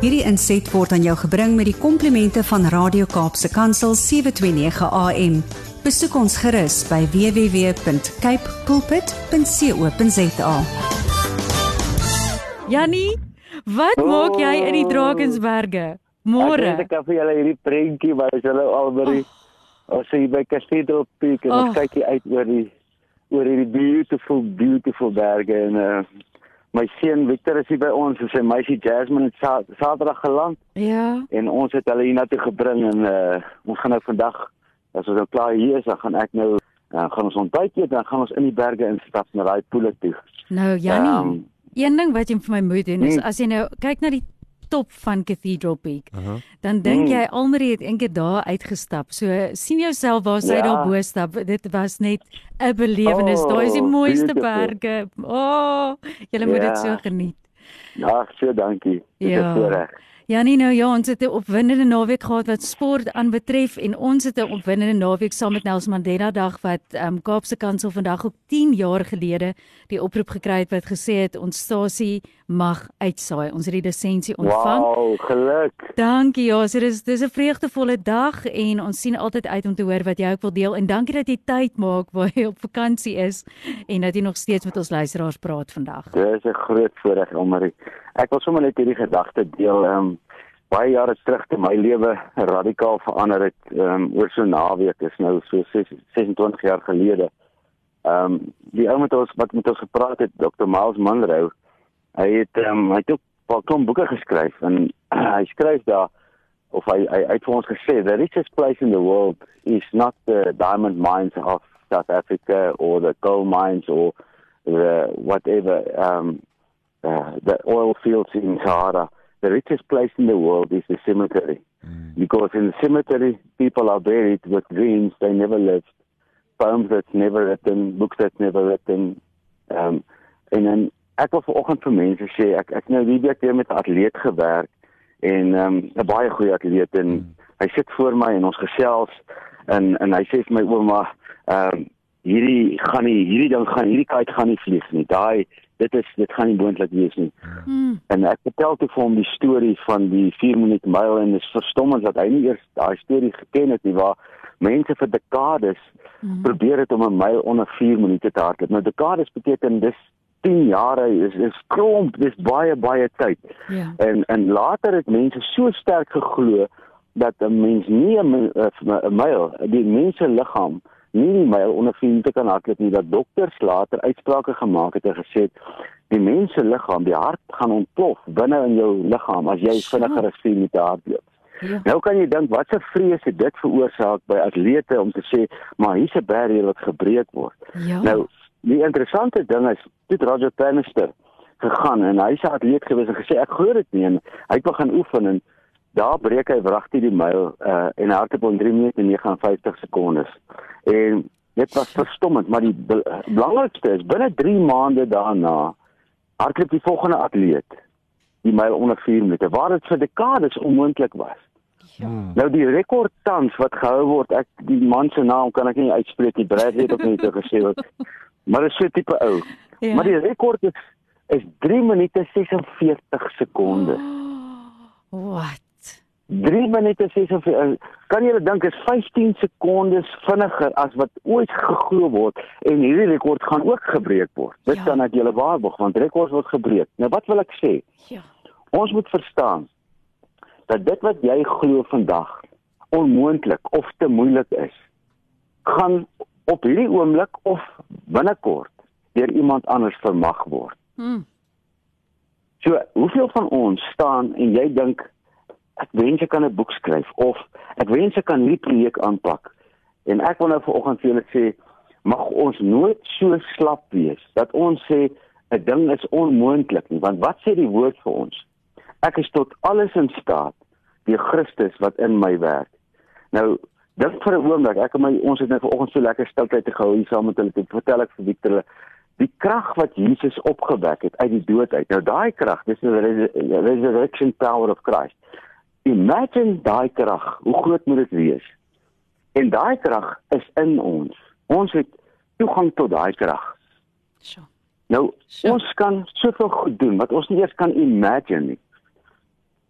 Hierdie inset word aan jou gebring met die komplimente van Radio Kaapse Kansel 729 AM. Besoek ons gerus by www.cape pulpit.co.za. Jannie, wat oh. maak jy in die Drakensberge? Môre. Ek het vir julle hierdie prentjie waar jy hulle al by die oh. as jy by Cathedral Peak en oh. kyk jy uit oor die oor hierdie beautiful beautiful berge en uh, my seun Victor is hier by ons en sy meisie Jasmine het sa Saterdag geland. Ja. En ons het hulle hiernatoe gebring en uh, ons gaan nou vandag as ons nou klaar hier is, dan gaan ek nou uh, gaan ons ontbyt eet en dan gaan ons in die berge instap na daai poele toe. Nou Jannie, um, een ding wat jy vir my moet doen is hmm. as jy nou kyk na die top van Cathedral Peak. Uh -huh. Dan dink jy mm. Almarie het eendag daar uitgestap. So sien jouself waar sy ja. daar bo stap. Dit was net 'n belewenis. Oh, daar is die mooiste berge. O, oh, jy moet ja. dit so geniet. Ja, so dankie. Dit ja. is voorreg. Ja, nee nou ja, ons het 'n opwindende naweek gehad wat sport aanbetref en ons het 'n opwindende naweek saam met Nelson Mandela Dag wat ehm um, Kaapse Kansel vandag ook 10 jaar gelede die oproep gekry het wat gesê het ons stasie mag uitsaai. Ons het die lisensie ontvang. Wow, geluk. Dankie. Ja, so dis dis 'n vreugdevolle dag en ons sien altyd uit om te hoor wat jy ook wil deel en dankie dat jy tyd maak waar jy op vakansie is en dat jy nog steeds met ons luisteraars praat vandag. Dis 'n groot voorreg om maar ek wil sommer net hierdie gedagte deel. Ehm um, baie jare terug te my lewe radikaal verander het ehm um, oor so naweek is nou so 26 jaar gelede. Ehm um, die ou met ons wat met ons gepraat het, Dr. Miles Monroe Hy het ehm um, hy het ook 'n paar klomp boeke geskryf en uh, hy skryf daar of hy hy het vir ons gesê the richest place in the world is not the diamond mines of South Africa or the gold mines or the whatever um uh, the oil fields in Sahara the richest place in the world is the cemetery mm. because in the cemetery people are buried with dreams they never lived poems that's never written books that's never written um en dan ek wil vanoggend vir mense sê ek ek nou hierdie keer met 'n atleet gewerk en ehm, 'n um, baie goeie atleet en hmm. hy sit voor my en ons gesels en en hy sê vir my ouma ehm um, hierdie gaan nie hierdie ding gaan hierdie kite gaan nie vlieg nie daai dit is dit gaan nie moontlik wees nie hmm. en ek vertel toe vir hom die storie van die 4 minuut myl en dit is verstommend dat hy nie eers daai storie geken het nie waar mense vir dekades hmm. probeer het om 'n myl onder 4 minute te hardloop nou dekades beteken dis 10 jare is is klomp, dis baie baie tyd. Ja. En en later het mense so sterk geglo dat 'n mens nie 'n myl, die mense liggaam nie die myl onder vriende kan hardloop nie dat dokters later uitsprake gemaak het en gesê die mense liggaam, die hart gaan ontplof binne in jou liggaam as jy vinniger as 4 minute hardloop. Ja. Nou kan jy dink wat 'n vrees het dit veroorsaak by atlete om te sê maar hier's 'n barrier wat gebreek word. Ja. Nou Die interessante ding is, dit Roger Pennister gegaan en hy sê atleet gewees en gesê ek glo dit nie en hy het begin oefen en daar breek hy wragtig die myl uh, en hardloop om 3 minute en 59 sekondes. En dit was verstommend, maar die belangrikste is binne 3 maande daarna hardloop die volgende atleet die myl onder 4 minute waar dit vir dekades onmoontlik was. Ja. Nou die rekord tans wat gehou word, ek die man se naam kan ek nie uitspreek nie, Bradley het ook net gesê wat Maar is so tipe ou. Ja. Maar die rekord is is 3 minute 46 sekondes. Oh, wat? 3 minute 46 kan jy dink is 15 sekondes vinniger as wat ooit geglo word en hierdie rekord gaan ook gebreek word. Dit ja. kan ek julle waarborg want rekords word gebreek. Nou wat wil ek sê? Ja. Ons moet verstaan dat dit wat jy glo vandag onmoontlik of te moeilik is, gaan op hierdie oomblik of binnekort deur iemand anders vermag word. Hmm. So, hoeveel van ons staan en jy dink ek wens ek kan 'n boek skryf of ek wens ek kan hierdie projek aanpak. En ek wil nou vanoggend vir julle sê mag ons nooit so slap wees dat ons sê 'n ding is onmoontlik nie, want wat sê die woord vir ons? Ek is tot alles in staat deur Christus wat in my werk. Nou Dink vir 'n oomblik, ek en my ons het nou vanoggend so lekker stiltyd te gehou hier saam met hulle. Ek vertel ek vir Victor hulle die krag wat Jesus opgewek het uit die dood uit. Nou daai krag, dis die resurrection power of Christ. Imagine daai krag, hoe groot moet dit wees? En daai krag is in ons. Ons het toegang tot daai krag. So. Nou, so. ons kan soveel goed doen wat ons nie eers kan imagine nie.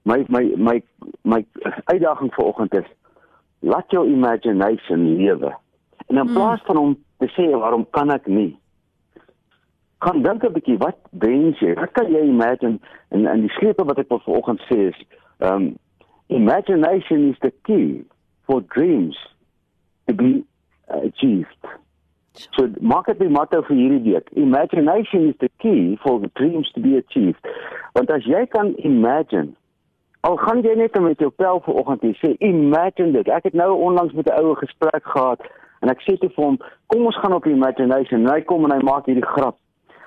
my my my my uitdaging vanoggend is laat jou imagination lewe. En in mm. plaas van om te sê waarom kan ek nie? Kan dink 'n bietjie wat wens jy? Wat kan jy imagine en en die slepe wat ek vanoggend sê is um imagination is the key for dreams to be achieved. So maak dit die motto vir hierdie week. Imagination is the key for the dreams to be achieved. Want as jy kan imagine Al gaan jy net met jou pel vanoggend en sê imagine dit. Ek het nou onlangs met 'n oue gesprek gehad en ek sê te vir hom, kom ons gaan op imagination. En hy kom en hy maak hierdie grap.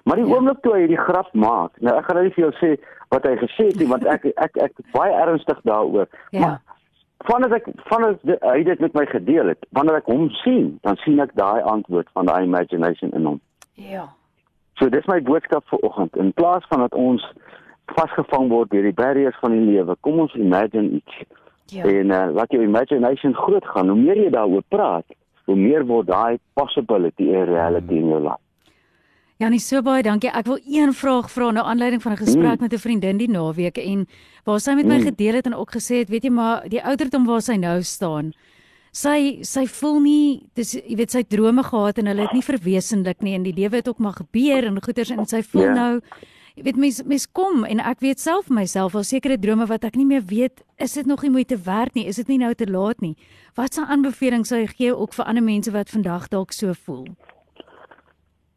Maar die ja. oomblik toe hy hierdie grap maak, nou ek gaan nou nie vir jou sê wat hy gesê het nie want ek ek ek, ek baie ernstig daaroor. Ja. Maar vandat ek vandat hy dit met my gedeel het, wanneer ek hom sien, dan sien ek daai antwoord van daai imagination in hom. Ja. So dis my boodskap vir oggend. In plaas van dat ons vasgevang word deur die barriers van die lewe. Kom ons imagine iets. Ja. En uh, laat jou imagination groot gaan. Hoe meer jy daaroor praat, hoe meer word daai possibility 'n reality in jou lewe. Ja, nie so baie dankie. Ek wil een vraag vra na aanleiding van 'n gesprek mm. met 'n vriendin die naweek en waar sy met my mm. gedeel het en ook gesê het, weet jy maar, die ouderdom waar sy nou staan, sy sy voel nie dis jy weet sy drome gehad en hulle het nie verwesenlik nie en die lewe het ook maar gebeur en goeters en sy voel yeah. Ja. nou Jy weet mens mens kom en ek weet self myself al sekere drome wat ek nie meer weet, is dit nog nie moeite werd nie? Is dit nie nou te laat nie? Wat 'n aanbeveling sou jy gee ook vir ander mense wat vandag dalk so voel?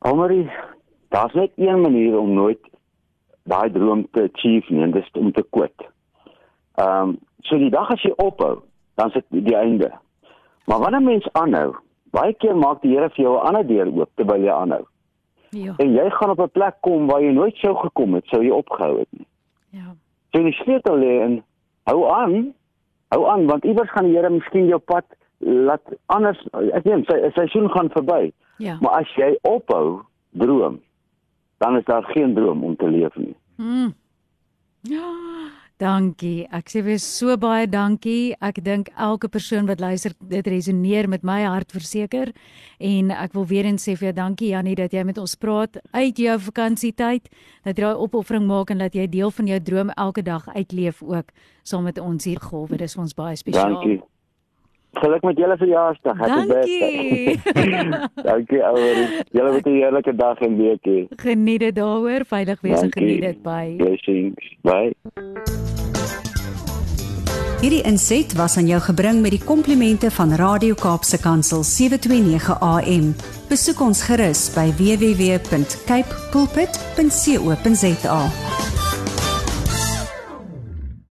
Almarie, daar's net een manier om nooit daai droom te achieve nie, en dit is om te quit. Ehm, um, so die dag as jy ophou, dan sit die einde. Maar wanneer mens aanhou, baie keer maak die Here vir jou 'n ander deur oop terwyl jy aanhou. Ja. En jy gaan op 'n plek kom waar jy nooit sou gekom het sou jy opgehou het nie. Ja. So die sleutel lê in hou aan. Hou aan want iewers gaan die Here miskien jou pad laat anders ek weet sy seisoen gaan verby. Ja. Maar as jy ophou droom, dan is daar geen droom om te leef nie. Mm. Ja. Dankie. Ek sê weer so baie dankie. Ek dink elke persoon wat luister, dit resoneer met my hart verseker. En ek wil weer eens sê vir jou dankie Jannie dat jy met ons praat uit jou vakansietyd, dat jy daai opoffering maak en dat jy deel van jou droom elke dag uitleef ook saam met ons hier golwe. Dis vir ons baie spesiaal. Dankie. Geluk met julle verjaarsdag. Dankie. Dankie ouer. Julle het 'n heerlike dag en week hê. Geniet dit daaroor. Veilig wees en geniet dit by. Blessings. Bye. Hierdie inset was aan jou gebring met die komplimente van Radio Kaapse Kansel 729 AM. Besoek ons gerus by www.cape pulpit.co.za.